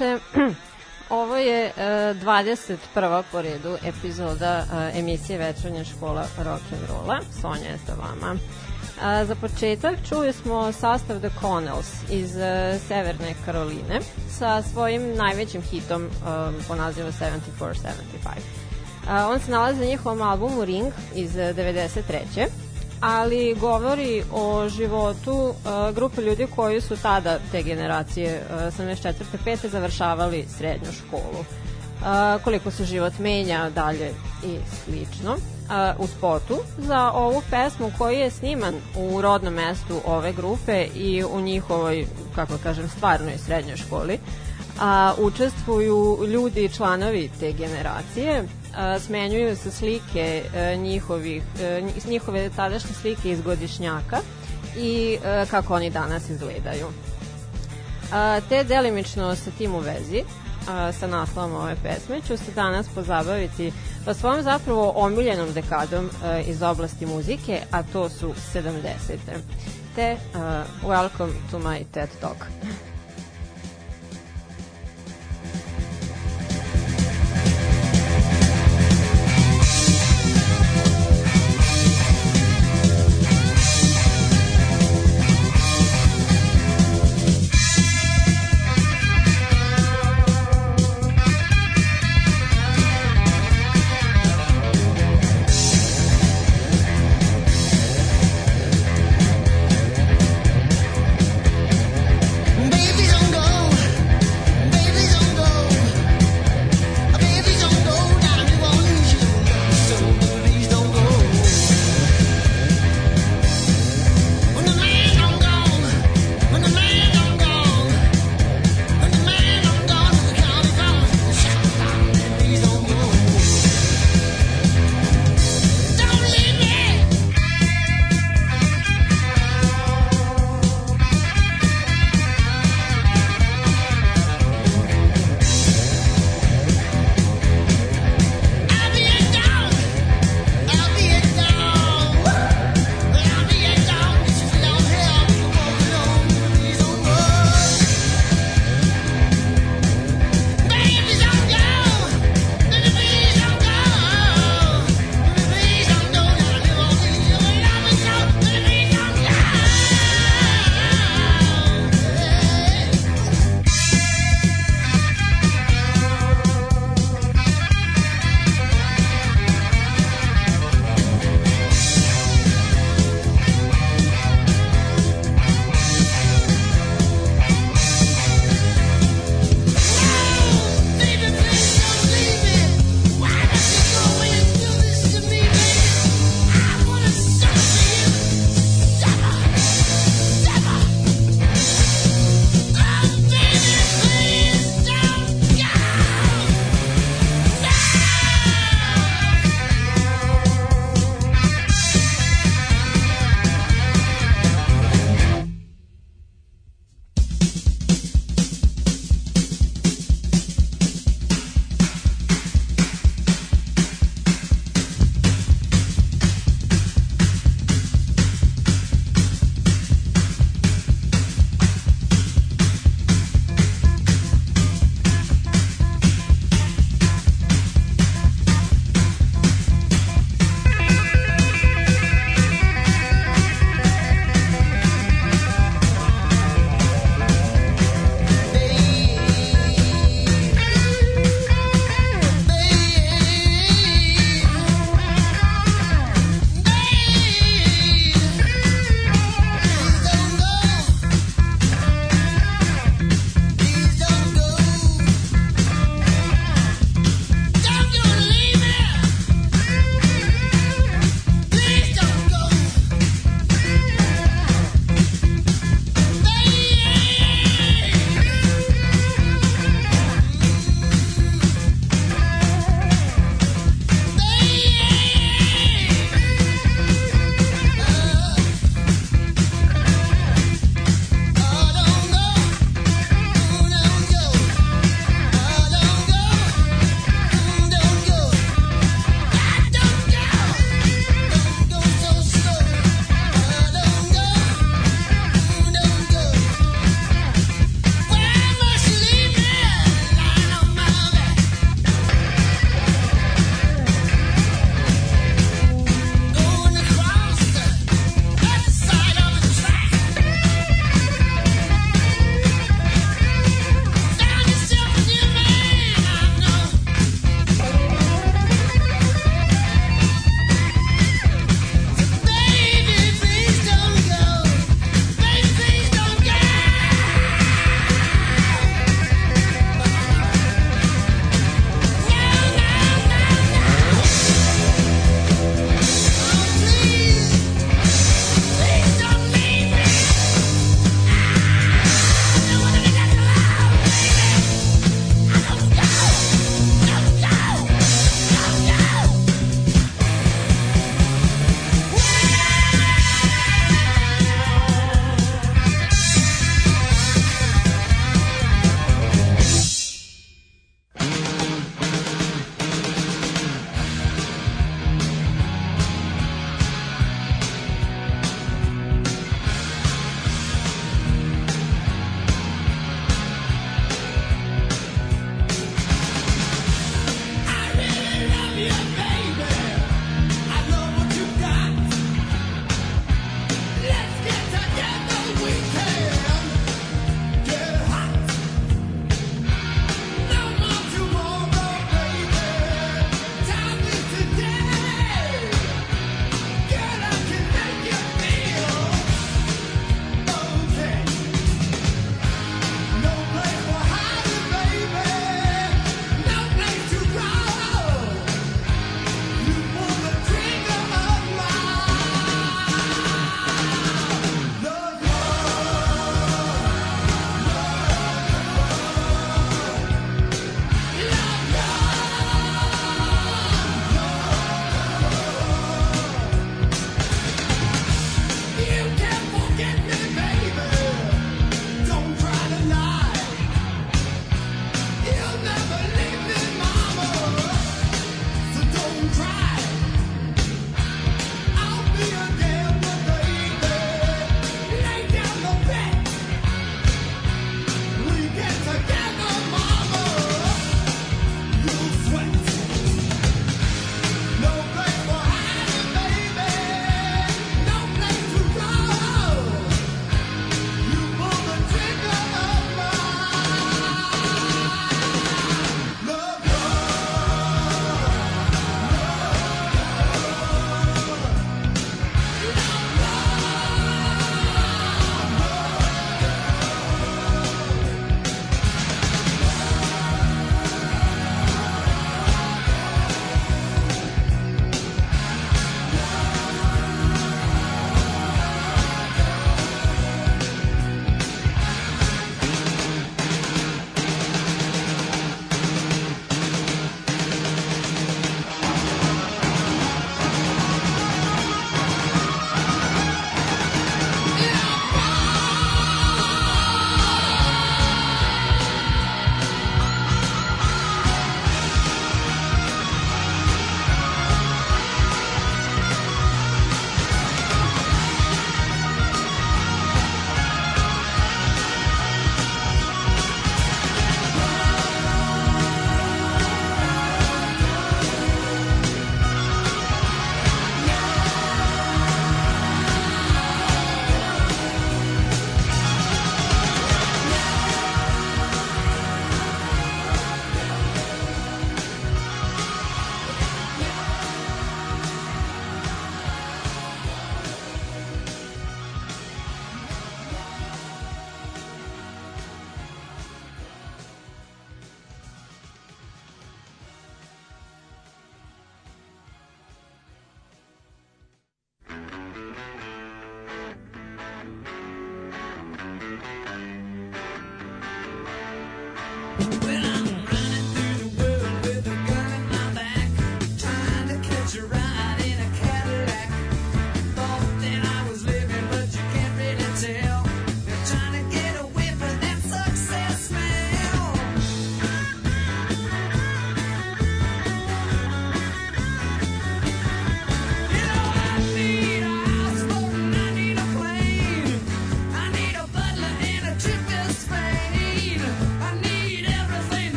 inače, dakle, ovo je e, uh, 21. po redu epizoda uh, emisije Večernja škola rock'n'rolla. Sonja je sa vama. Uh, za početak čuli smo sastav The Connells iz uh, Severne Karoline sa svojim najvećim hitom e, po nazivu 7475. Uh, on se nalazi na njihovom albumu Ring iz 93 ali govori o životu uh, grupe ljudi koji su tada te generacije uh, 74. 5. završavali srednju školu. Uh, koliko se život menja dalje i slično. Uh, u spotu za ovu pesmu koji je sniman u rodnom mestu ove grupe i u njihovoj, kako kažem, stvarnoj srednjoj školi, a, učestvuju ljudi članovi te generacije smenjuju se slike a, njihovih a, njihove tadašnje slike iz godišnjaka i a, kako oni danas izgledaju te delimično sa tim u vezi sa naslovom ove pesme ću se danas pozabaviti pa svojom zapravo omiljenom dekadom iz oblasti muzike, a to su 70. Te a, welcome to my TED Talk.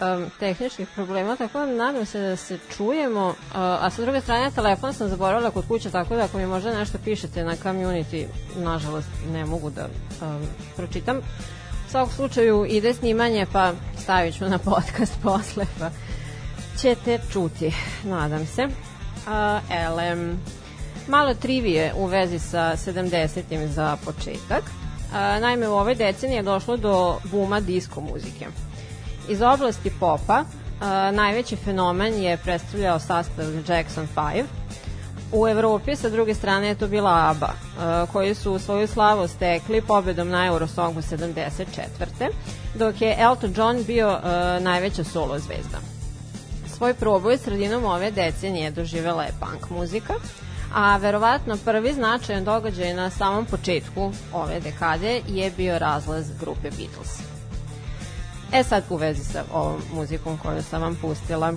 Um, tehničkih problema, tako da nadam se da se čujemo, uh, a sa druge strane telefon sam zaboravila kod kuće, tako da ako mi možda nešto pišete na community, nažalost ne mogu da um, pročitam. U svakom slučaju ide snimanje, pa stavit ću na podcast posle, pa ćete čuti, nadam se. Uh, elem, malo trivije u vezi sa 70. za početak. A, naime, u ovoj deceniji je došlo do buma disko muzike. Iz oblasti popa a, najveći fenomen je predstavljao sastav Jackson 5. U Evropi sa druge strane je to bila ABBA, a, koji su svoju slavu stekli pobedom na Eurosongu 74. dok je Elton John bio a, najveća solo zvezda. Svoj proboj sredinom ove decenije doživela je punk muzika, a verovatno prvi značajan događaj na samom početku ove dekade je bio razlaz grupe Beatles. E sad u vezi sa ovom muzikom koju sam vam pustila.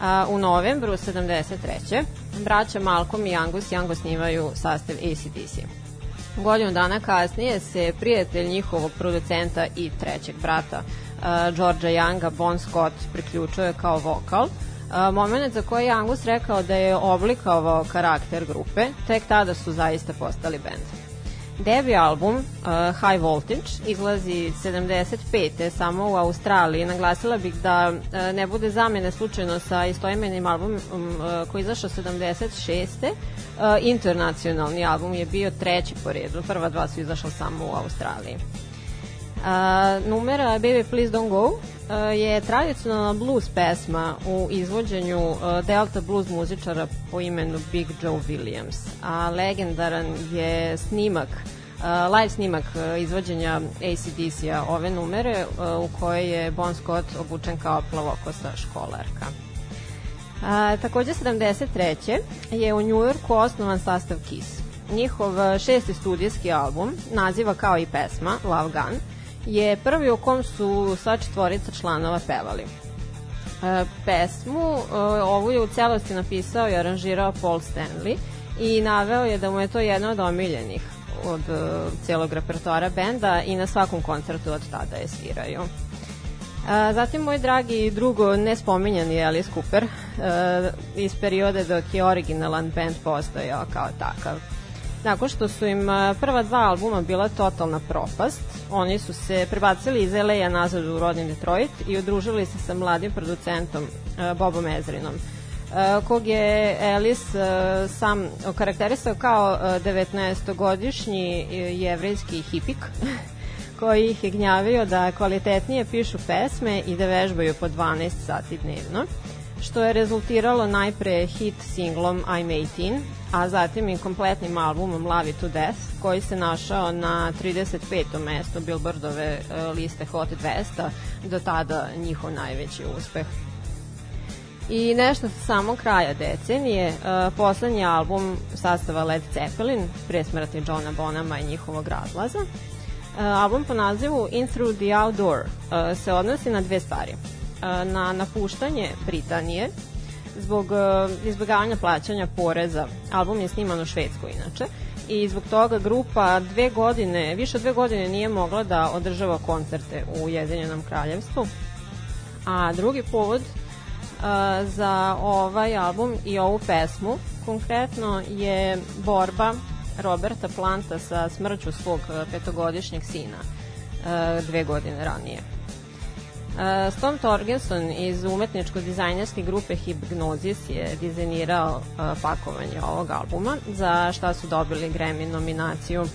A, u novembru 73. braća Malcolm i Angus Young snimaju sastav ACDC. Godinu dana kasnije se prijatelj njihovog producenta i trećeg brata uh, Georgia Younga, Bon Scott, priključuje kao vokal, uh, moment za koji je Angus rekao da je oblikovao karakter grupe, tek tada su zaista postali bend. Debi album uh, High Voltage izlazi 75. samo u Australiji. Naglasila bih da uh, ne bude zamene slučajno sa istoimenim albumom uh, koji izašao 76. Uh, internacionalni album je bio treći po redu. Prva dva su izašla samo u Australiji. A, numera Baby Please Don't Go a, je tradicionalna blues pesma u izvođenju a, Delta blues muzičara po imenu Big Joe Williams, a legendaran je snimak Uh, live snimak uh, izvođenja ACDC-a ove numere uh, u kojoj je Bon Scott obučen kao plavokosta školarka. A, takođe 73. je u Njujorku osnovan sastav Kiss. Njihov šesti studijski album naziva kao i pesma Love Gun je prvi u kom su sva četvorica članova pevali. E, pesmu e, ovu je u celosti napisao i aranžirao Paul Stanley i naveo je da mu je to jedna od omiljenih od e, celog repertoara benda i na svakom koncertu od tada je sviraju. E, zatim moj dragi drugo nespominjani Alice Cooper e, iz periode dok je originalan band postojao kao takav. Nakon što su im prva dva albuma bila totalna propast, oni su se prebacili iz LA-a nazad u rodni Detroit i udružili se sa mladim producentom Bobom Ezrinom kog je Ellis sam okarakterisao kao 19-godišnji jevrejski hipik koji ih je gnjavio da kvalitetnije pišu pesme i da vežbaju po 12 sati dnevno što je rezultiralo najpre hit singlom I'm 18, a zatim i kompletnim albumom Love to Death, koji se našao na 35. mestu Billboardove e, liste Hot 200, do tada njihov najveći uspeh. I nešto sa samog kraja decenije, uh, poslednji album sastava Led Zeppelin, pre smrti Johna Bonama i njihovog razlaza. Uh, album po nazivu In Through the Outdoor se odnosi na dve stvari – na napuštanje Britanije zbog izbjegavanja plaćanja poreza. Album je sniman u Švedskoj inače i zbog toga grupa dve godine, više od dve godine nije mogla da održava koncerte u Ujedinjenom kraljevstvu. A drugi povod uh, za ovaj album i ovu pesmu konkretno je borba Roberta Planta sa smrću svog petogodišnjeg sina uh, dve godine ranije. Uh, Storm Torgenson iz umetničko-dizajnerske grupe Hypnosis je dizajnirao uh, pakovanje ovog albuma, za šta su dobili Grammy nominaciju. Uh,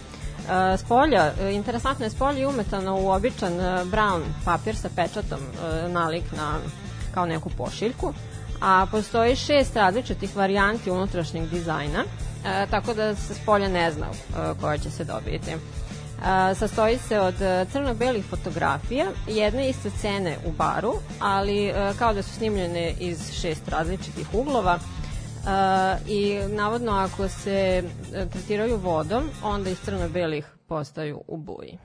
spolja, interesantno je spolje umetano u običan brown papir sa pečatom nalik na kao neku pošiljku, a postoji šest različitih varijanti unutrašnjeg dizajna, tako da se spolja ne zna koja će se dobiti sastoji se od e, crno-belih fotografija, jedne iste scene u baru, ali e, kao da su snimljene iz šest različitih uglova Uh, i navodno ako se tretiraju vodom, onda iz crno-belih postaju u buji.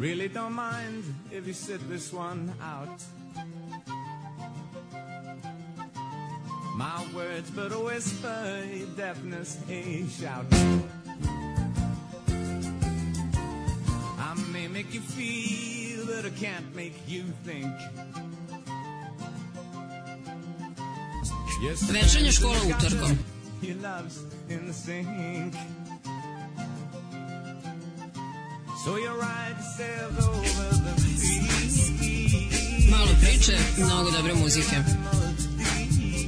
Really don't mind if you sit this one out My words but a whisper, a deafness, a shout. I may make you feel, but I can't make you think. Yes, Večernja škola utorkom. Your love's in the sink. So you ride yourself over the sea. Malo priče, mnogo dobre muzike.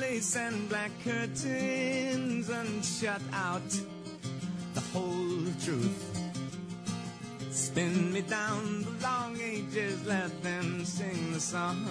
lace and black curtains and shut out the whole truth. Spin me down the long ages, let them sing the song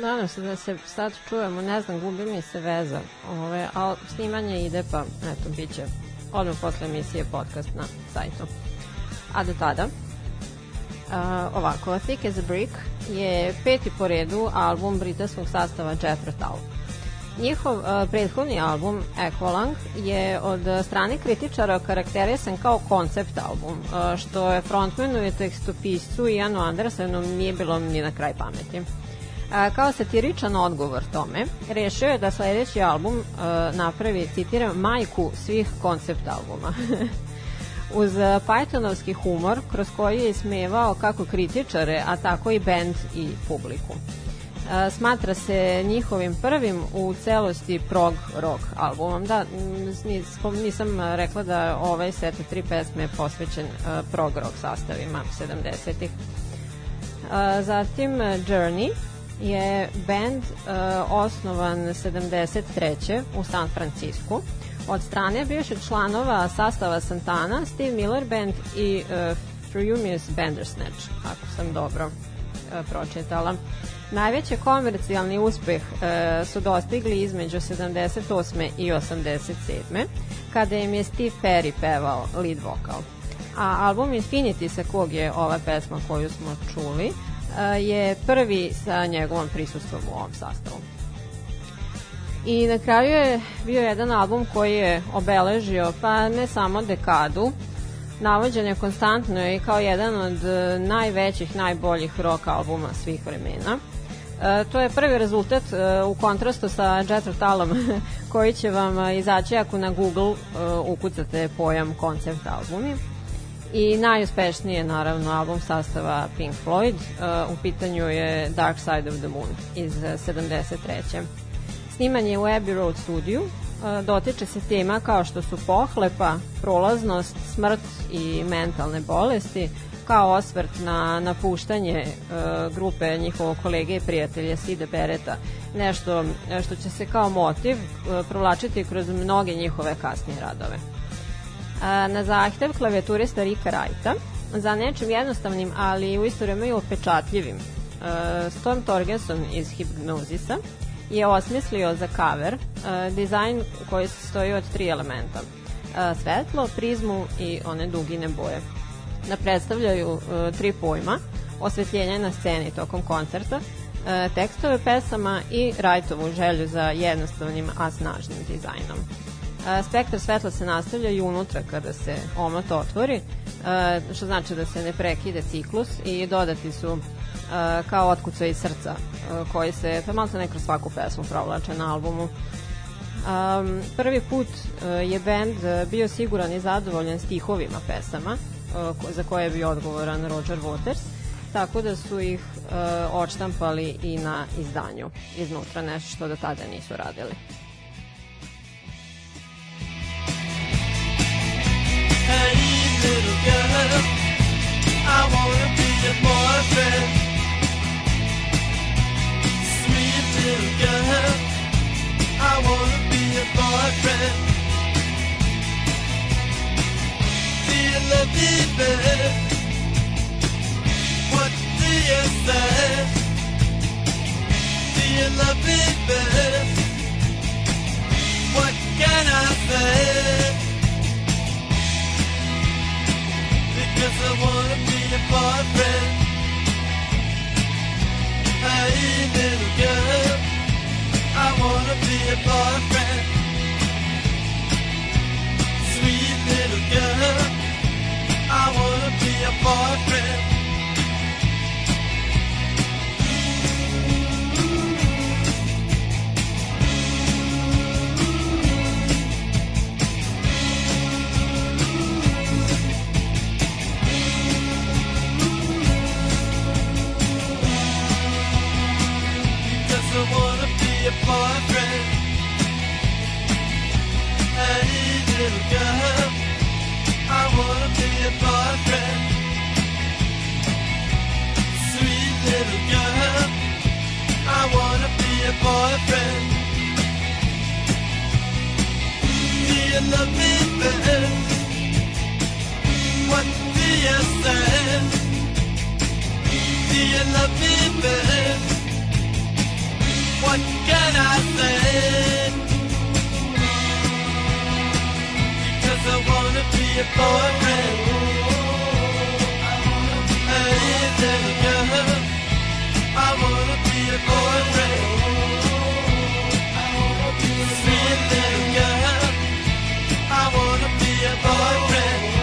Nadam se da se sad čujemo, ne znam, gubi mi se veza. Ove, ali snimanje ide pa, eto, bit će odmah posle emisije podcast na sajtu. A do tada, uh, ovako, Thick as a Brick je peti po redu album britanskog sastava Jethro Tull. Njihov uh, prethodni album Equalang je od strane kritičara karakterisan kao koncept album, uh, što je frontmanu i tekstopiscu Ianu Andersenu nije bilo ni na kraj pameti. A, kao satiričan odgovor tome, rešio je da sledeći album uh, napravi, citiram, majku svih koncept albuma. Uz uh, Pythonovski humor, kroz koji je ismevao kako kritičare, a tako i band i publiku. Uh, smatra se njihovim prvim u celosti prog rock albumom. Da, nisam uh, rekla da ovaj set od tri pesme je posvećen prog rock sastavima 70-ih. Uh, zatim Journey je band uh, osnovan 73. u San Francisku od strane bivših članova sastava Santana, Steve Miller Band i uh, Frumious Bandersnatch, ako sam dobro uh, pročitala. Najveći komercijalni uspeh uh, su dostigli između 78. i 87. kada im je Steve Perry pevao lead vokal. A album Infinity sa kog je ova pesma koju smo čuli je prvi sa njegovom prisustvom u ovom sastavu. I na kraju je bio jedan album koji je obeležio pa ne samo dekadu, navođen je konstantno i kao jedan od e, najvećih, najboljih rock albuma svih vremena. E, to je prvi rezultat e, u kontrastu sa Jethro Tullom koji će vam e, izaći ako na Google e, ukucate pojam koncept albumi. I najuspešniji je naravno album sastava Pink Floyd, uh, u pitanju je Dark Side of the Moon iz uh, 73. Snimanje u Abbey Road studiju uh, dotiče se tema kao što su pohlepa, prolaznost, smrt i mentalne bolesti, kao osvrt na napuštanje uh, grupe njihovog kolege i prijatelja Sida Bereta, nešto uh, što će se kao motiv uh, provlačiti kroz mnoge njihove kasnije radove. Na zahtev klavijaturista Rika Rajta za nečim jednostavnim, ali u isto vreme i upečatljivim. Uh, Storm Torgerson iz Hypnosisa je osmislio za cover dizajn koji se stoji od tri elementa. Svetlo, prizmu i one dugine boje. Da predstavljaju uh, tri pojma, osvetljenje na sceni tokom koncerta, uh, tekstove pesama i Rajtovu želju za jednostavnim, a snažnim dizajnom. Spektar svetla se nastavlja i unutra kada se omot otvori, što znači da se ne prekide ciklus i dodati su kao otkucaj srca koji se pa malo ne kroz svaku pesmu provlače na albumu. Um, prvi put je band uh, bio siguran i zadovoljan stihovima pesama za koje je bio odgovoran Roger Waters tako da su ih uh, odštampali i na izdanju iznutra nešto što do tada nisu radili. Love me, babe? What do you say? Do you love me, babe? What can I say? Because I wanna be your boyfriend. Hey, little girl, I wanna be your boyfriend. Sweet little girl, I wanna be your boyfriend. Boyfriend. Little girl, I wanna be your boyfriend. Sweet little girl, I wanna be your boyfriend. Do you love me? What do you say? Do you love me, babe? What can I say? Because I wanna be boyfriend. Girl, I wanna be boyfriend. Sweet little girl, I wanna be a boyfriend.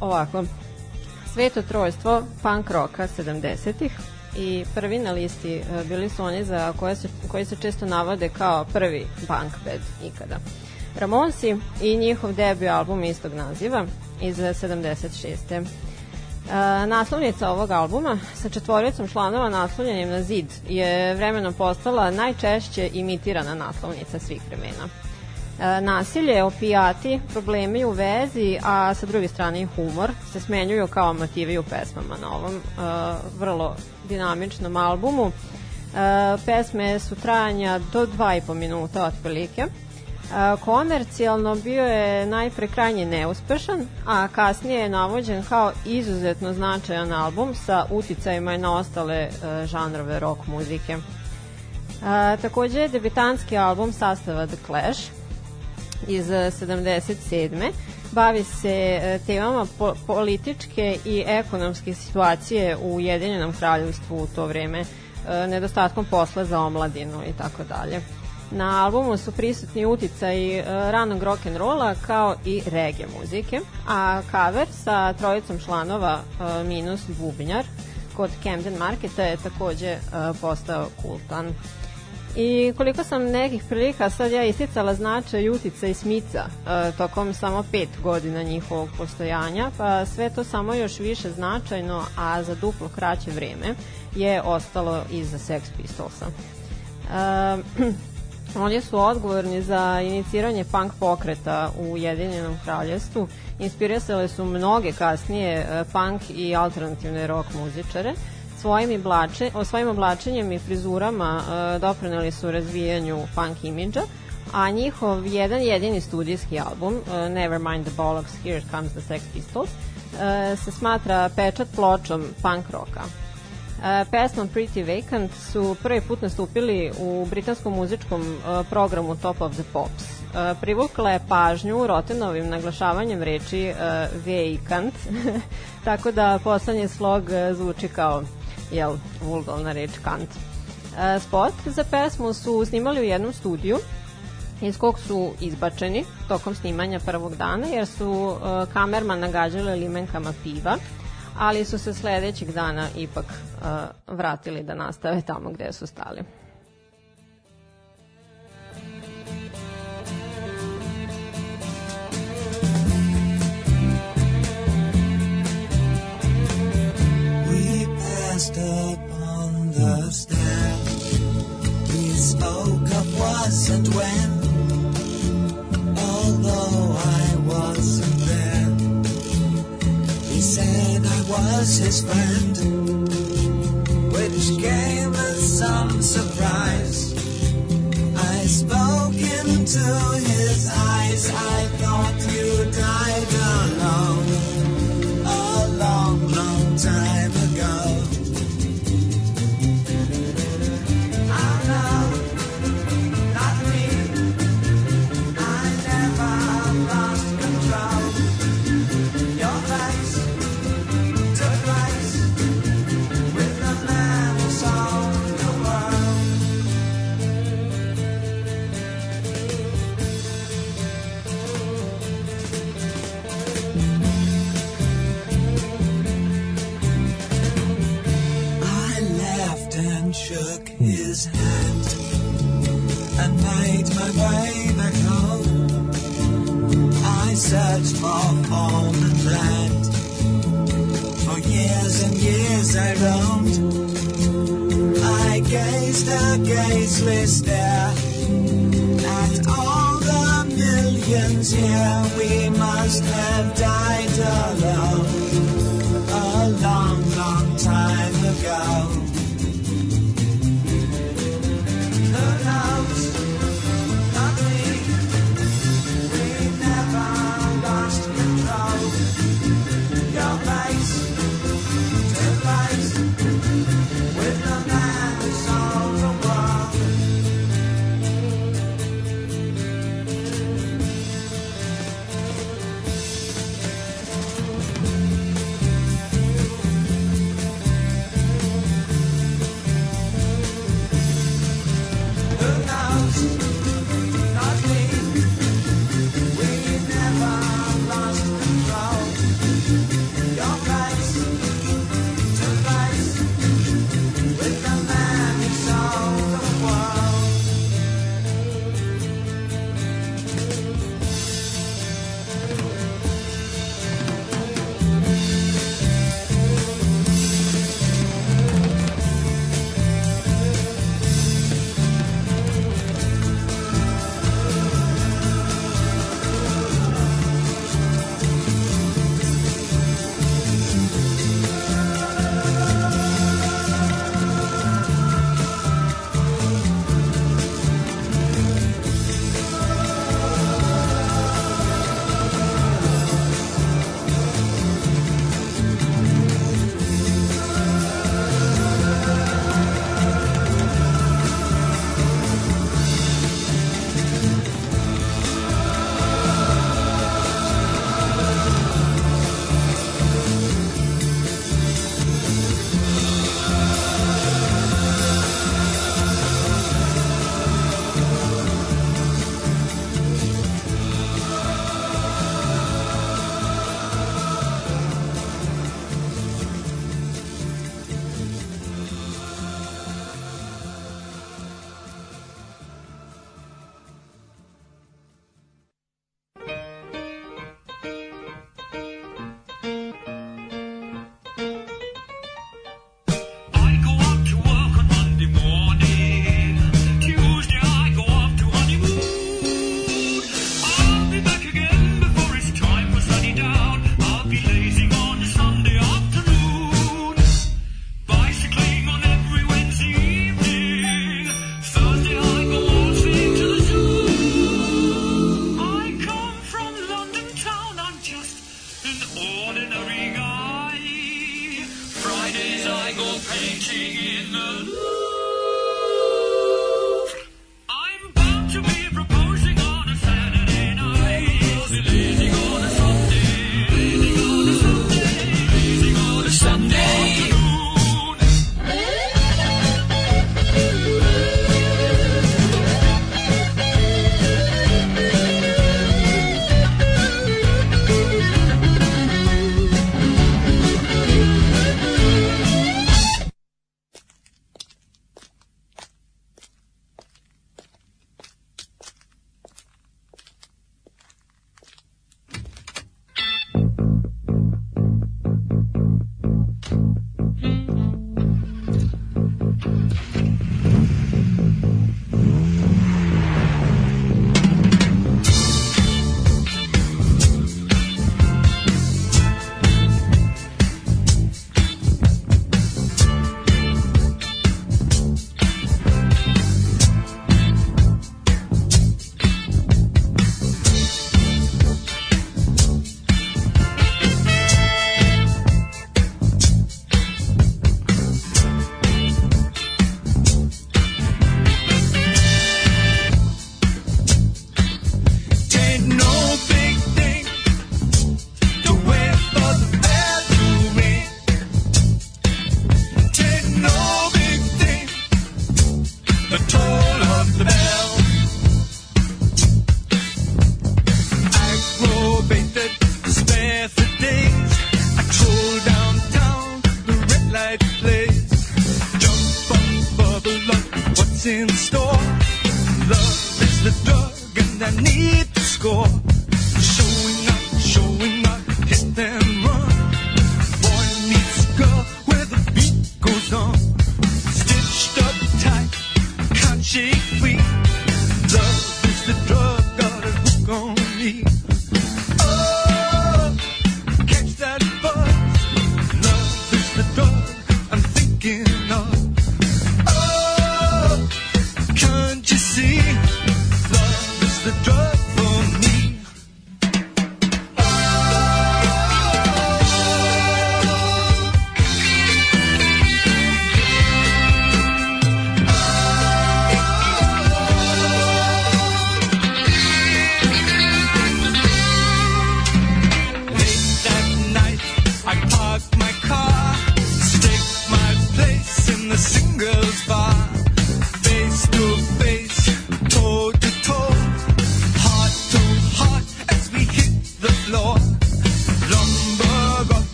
Ovako, sveto trojstvo punk roka 70-ih i prvi na listi e, bili su oni za koje se, koji se često navode kao prvi punk band ikada. Ramonsi i njihov debut album istog naziva iz 76. E, naslovnica ovog albuma sa četvoricom članova naslovljenim na zid je vremenom postala najčešće imitirana naslovnica svih vremena. E, nasilje, opijati, problemi u vezi, a sa druge strane i humor se smenjuju kao motivi u pesmama na ovom e, vrlo dinamičnom albumu. E, pesme su trajanja do dva i po minuta otprilike. E, komercijalno bio je najpre krajnje neuspešan, a kasnije je navođen kao izuzetno značajan album sa uticajima i na ostale e, žanrove rock muzike. E, takođe je debitanski album sastava The Clash, iz eh, 77. Bavi se eh, temama po političke i ekonomske situacije u Ujedinjenom kraljevstvu u to vreme, eh, nedostatkom posla za omladinu i tako dalje. Na albumu su prisutni uticaji ranog rock and rolla kao i reggae muzike, a cover sa trojicom članova minus bubnjar kod Camden Marketa je takođe postao kultan. I koliko sam nekih prilika sad ja isticala značaj Jutica i Smica e, tokom samo pet godina njihovog postojanja, pa sve to samo još više značajno, a za duplo kraće vreme je ostalo iza Sex Pistolsa. E, Oni su odgovorni za iniciranje punk pokreta u Ujedinjenom kraljevstvu. Inspirisale su mnoge kasnije e, punk i alternativne rock muzičare svojim, iblače, o svojim oblačenjem i frizurama e, doprineli su razvijanju punk imidža, a njihov jedan jedini studijski album, e, Nevermind the Bollocks, Here Comes the Sex Pistols, e, se smatra pečat pločom punk roka. E, pesmom Pretty Vacant su prvi put nastupili u britanskom muzičkom e, programu Top of the Pops. E, privukla je pažnju Rotenovim naglašavanjem reči e, vacant, tako da poslednji slog e, zvuči kao jel, vulgalna reč kant. E, spot za pesmu su snimali u jednom studiju iz kog su izbačeni tokom snimanja prvog dana jer su e, kamerman nagađale limenkama piva ali su se sledećeg dana ipak e, vratili da nastave tamo gde su stali. Up on the stair. We spoke of was and when. Although I wasn't there, he said I was his friend, which came as some surprise. I spoke into his eyes. I his hand and made my way back home. I searched for home and land. For years and years I roamed. I gazed a gazeless stare at all the millions here. We must have died alone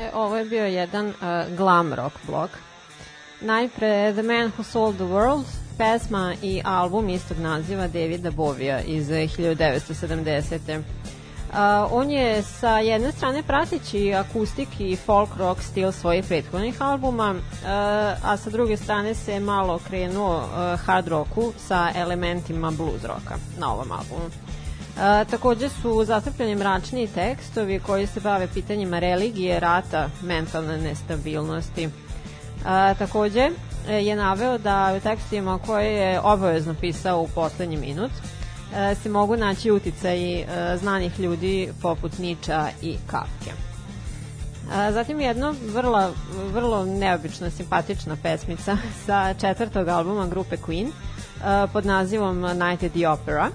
E, ovo je bio jedan uh, glam rock blog. Najpre The Man Who Sold the World, pesma i album istog naziva Davida Bovija iz 1970. Uh, on je sa jedne strane prateći akustik i folk rock stil svojih prethodnih albuma, uh, a sa druge strane se malo krenuo uh, hard rocku sa elementima blues rocka na ovom albumu. Uh, takođe su zastupljeni mračniji tekstovi koji se bave pitanjima religije, rata, mentalne nestabilnosti. Uh, takođe e, je naveo da u tekstima koje je obavezno pisao u poslednji minut e, se mogu naći uticaji e, znanih ljudi poput Niča i Kafke. A, Zatim jedno vrlo, vrlo neobična, simpatična pesmica sa četvrtog albuma grupe Queen a, pod nazivom Night at the Opera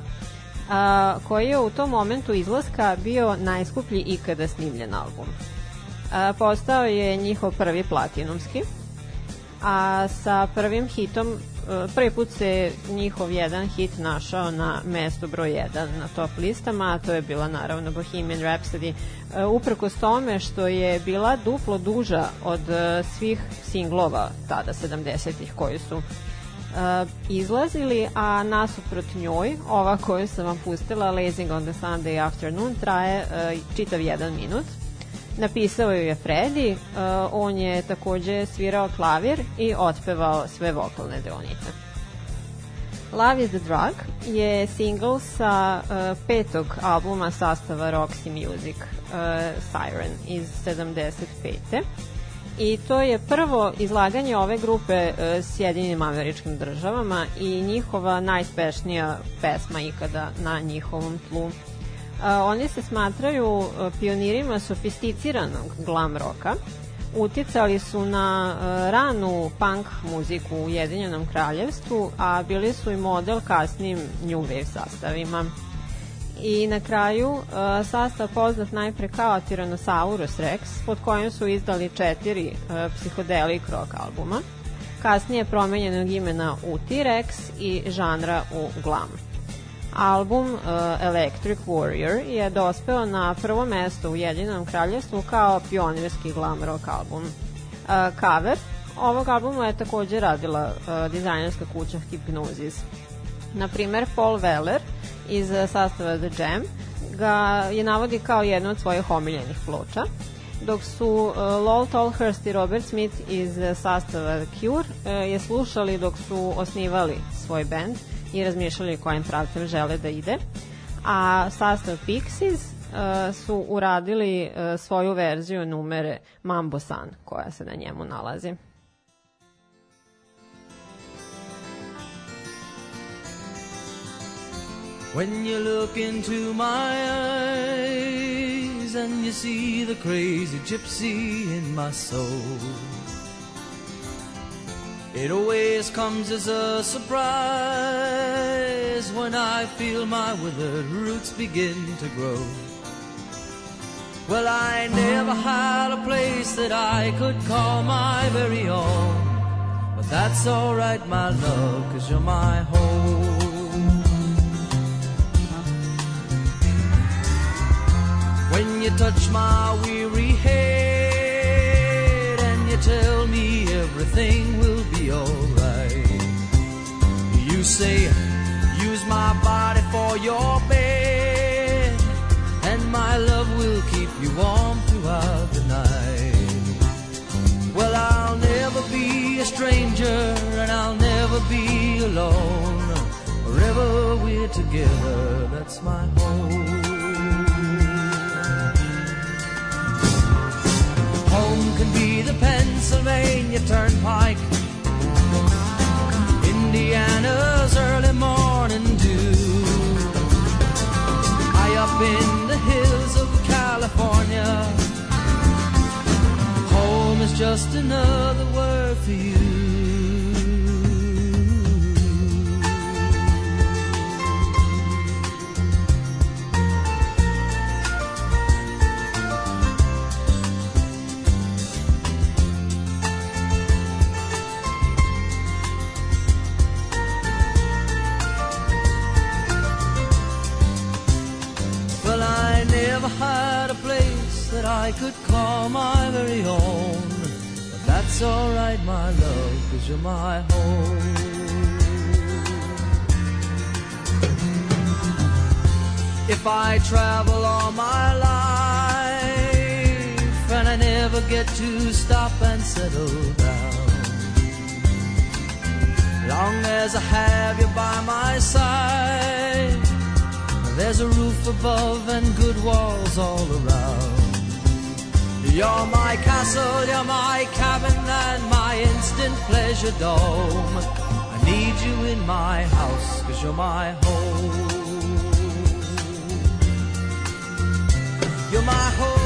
a, koji je u tom momentu izlaska bio najskuplji ikada snimljen album. A, Postao je njihov prvi platinumski, a sa prvim hitom e, prvi put se njihov jedan hit našao na mestu broj 1 na top listama, a to je bila naravno Bohemian Rhapsody, e, uprkos tome što je bila duplo duža od e, svih singlova tada 70-ih koji su izlazili, a nasuprot njoj, ova koju sam vam pustila, Lazing on the Sunday Afternoon, traje čitav jedan minut. Napisao ju je Freddy, uh, on je takođe svirao klavir i otpevao sve vokalne deonice. Love is the Drug je single sa uh, petog albuma sastava Roxy Music, uh, Siren iz 75. I to je prvo izlaganje ove grupe uh, Sjedinim američkim državama i njihova najspešnija pesma ikada na njihovom tlu a, oni se smatraju a, pionirima sofisticiranog glam roka. Uticali su na ranu punk muziku u Ujedinjenom kraljevstvu, a bili su i model kasnim new wave sastavima. I na kraju a, sastav poznat najpre kao Tyrannosaurus Rex, pod kojim su izdali četiri a, psihodelik rock albuma, kasnije promenjenog imena u T-Rex i žanra u glam. Album uh, Electric Warrior je dospeo na prvo mesto u Jedinom kraljevstvu kao pionirski glam rock album. Uh, cover ovog albuma je takođe radila uh, dizajnerska kuća Hypnosis. Na primer, Paul Weller iz uh, sastava The Jam ga je navodi kao jednu od svojih omiljenih ploča dok su uh, Lol Tolhurst i Robert Smith iz uh, sastava The Cure uh, je slušali dok su osnivali svoj band i razmišljali kojim pravcem žele da ide. A sastav Pixies uh, su uradili uh, svoju verziju numere Mambo San koja se na njemu nalazi. When you look into my eyes and you see the crazy gypsy in my soul, it always comes as a surprise when I feel my withered roots begin to grow. Well, I never had a place that I could call my very own, but that's alright, my love, cause you're my home. When you touch my weary head and you tell me everything will be alright. You say, use my body for your bed, and my love will keep you warm throughout the night. Well, I'll never be a stranger, and I'll never be alone. Wherever we're together, that's my. Home the Pennsylvania Turnpike, Indiana's early morning dew, high up in the hills of California. Home is just another word for you. never had a place that I could call my very own. But that's alright, my love, cause you're my home. If I travel all my life and I never get to stop and settle down, long as I have you by my side. There's a roof above and good walls all around. You're my castle, you're my cabin, and my instant pleasure dome. I need you in my house, cause you're my home. You're my home.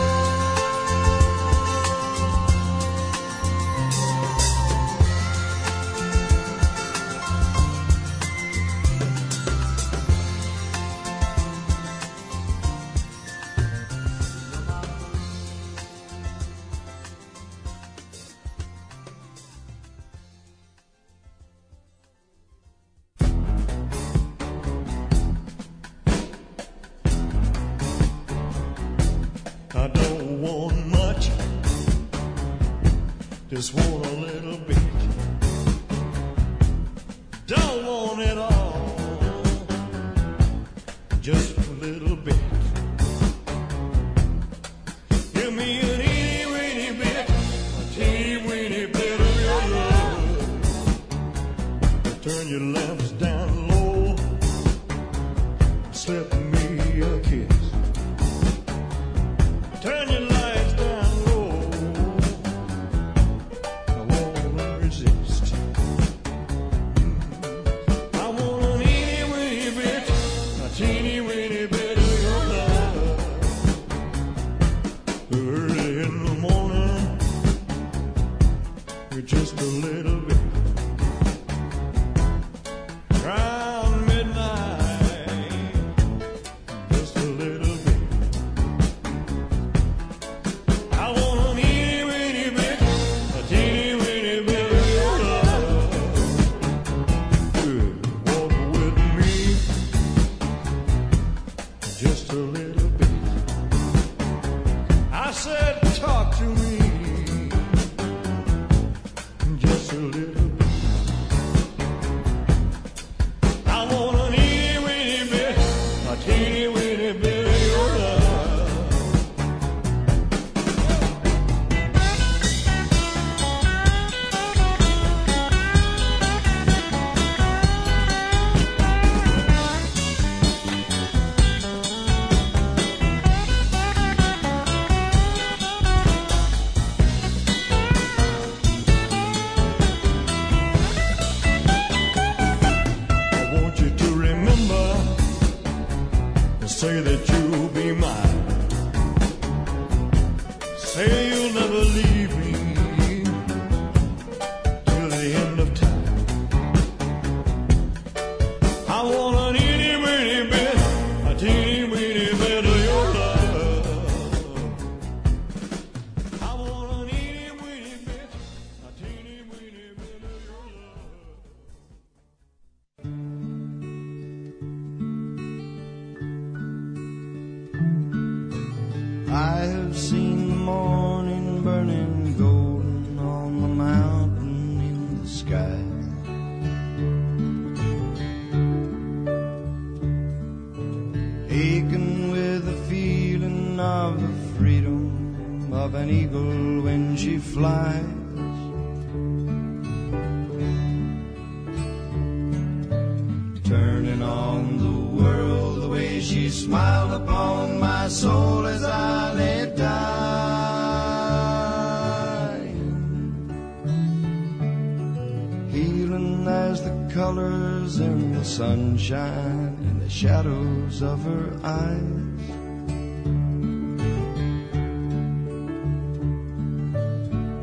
shine in the shadows of her eyes.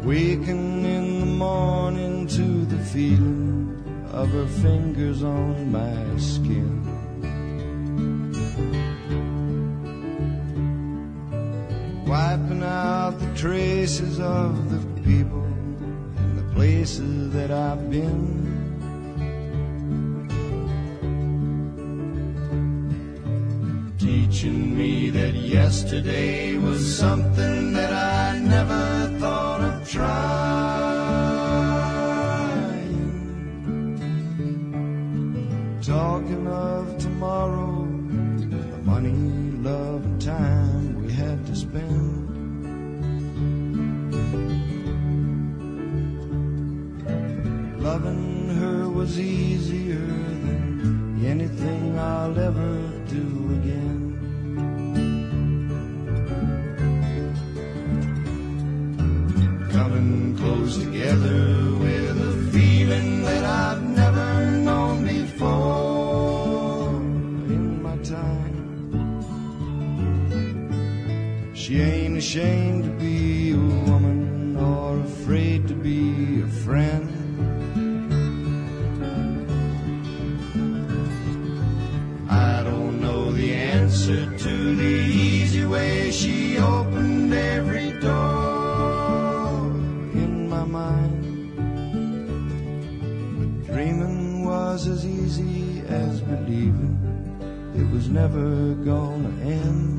Waking in the morning to the feeling of her fingers on my skin. Together with a feeling that I've never known before in my time. She ain't ashamed it was never gonna end.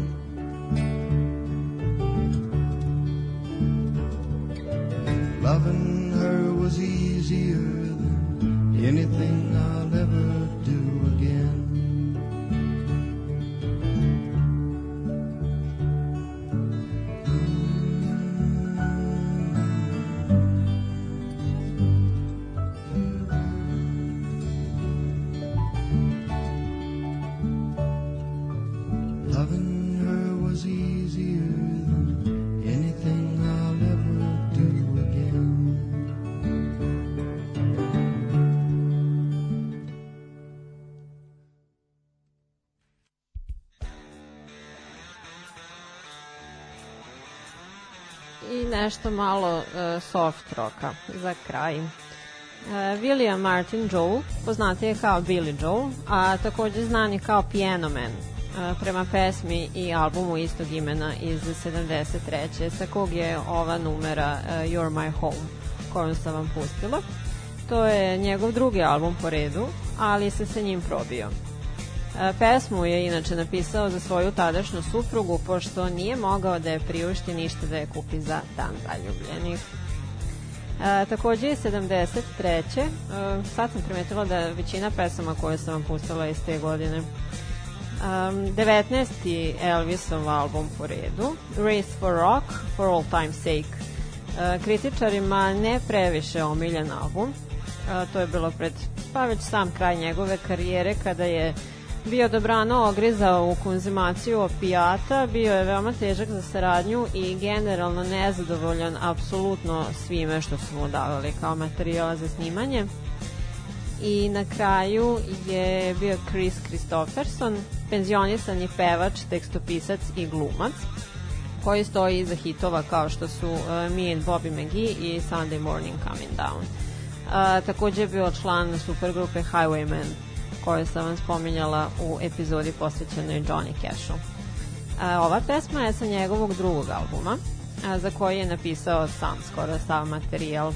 Nešto malo uh, soft roka za kraj. Uh, William Martin Joel, poznati je kao Billy Joel, a takođe znan je kao Piano Man, uh, prema pesmi i albumu istog imena iz 73. sa kog je ova numera uh, You're My Home, koju sam vam pustila. To je njegov drugi album po redu, ali se sa njim probio. Pesmu je inače napisao za svoju tadašnju suprugu, pošto nije mogao da je priušti ništa da je kupi za dan zaljubljenih. E, takođe je 73. E, sad sam primetila da većina pesama koje sam vam pustila iz te godine. Um, 19. Elvisov album po redu, Race for Rock, For All Time's Sake. E, kritičarima ne previše omiljen album, e, to je bilo pred pa već sam kraj njegove karijere kada je bio dobrano ogrizao u konzumaciju opijata, bio je veoma težak za saradnju i generalno nezadovoljan apsolutno svime što su mu davali kao materijala za snimanje. I na kraju je bio Chris Christopherson, penzionisani pevač, tekstopisac i glumac, koji stoji iza hitova kao što su uh, Me and Bobby McGee i Sunday Morning Coming Down. Uh, takođe je bio član supergrupe Highwaymen koju sam vam spominjala u epizodi posvećenoj Johnny Cashu. A, ova pesma je sa njegovog drugog albuma, a, za koji je napisao sam skoro sav materijal.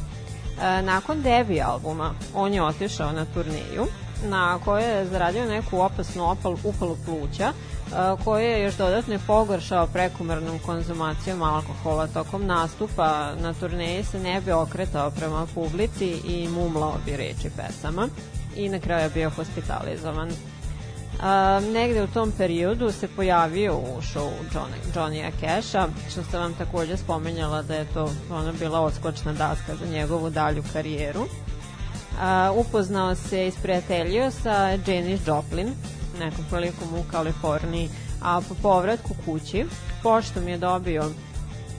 A, nakon debi albuma, on je otišao na turneju, na kojoj je zaradio neku opasnu opal, upalu pluća, a, koju je još dodatno pogoršao prekomernom konzumacijom alkohola tokom nastupa na turneji se ne bi okretao prema publici i mumlao bi reči pesama i na kraju je bio hospitalizovan. A, negde u tom periodu se pojavio u show Johnny, Johnny Casha, što sam vam takođe spomenjala da je to ona bila odskočna daska za njegovu dalju karijeru. A, upoznao se i sprijateljio sa Janis Joplin, nekom prilikom u Kaliforniji, a po povratku kući, poštom je dobio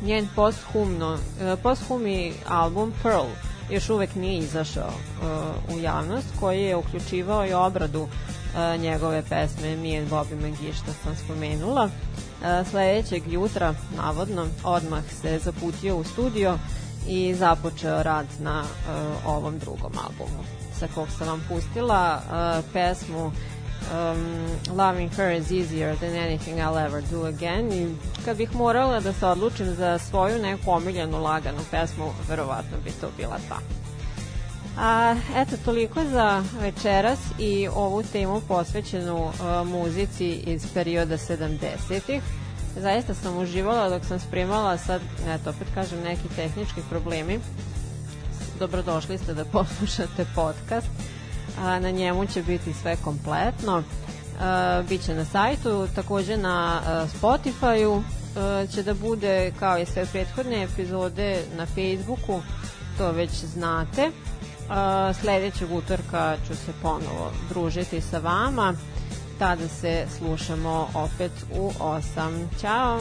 njen posthumno, e, posthumi album Pearl, još uvek nije izašao uh, u javnost, koji je uključivao i obradu uh, njegove pesme Me and Bobby McGee, što sam spomenula. Uh, sledećeg jutra, navodno, odmah se zaputio u studio i započeo rad na uh, ovom drugom albumu, sa kog sam vam pustila uh, pesmu um, Loving Her is easier than anything I'll ever do again i kad bih morala da se odlučim za svoju neku omiljenu laganu pesmu, verovatno bi to bila ta. A, eto, toliko za večeras i ovu temu posvećenu a, muzici iz perioda 70-ih. Zaista sam uživala dok sam spremala, sad, eto, opet kažem, neki tehnički problemi. Dobrodošli ste da poslušate podcast. Na njemu će biti sve kompletno. A, biće na sajtu, takođe na a, Spotify-u a, će da bude kao i sve prethodne epizode na Facebooku, to već znate. Sledećeg utorka ću se ponovo družiti sa vama. Tada se slušamo opet u 8. Ćao!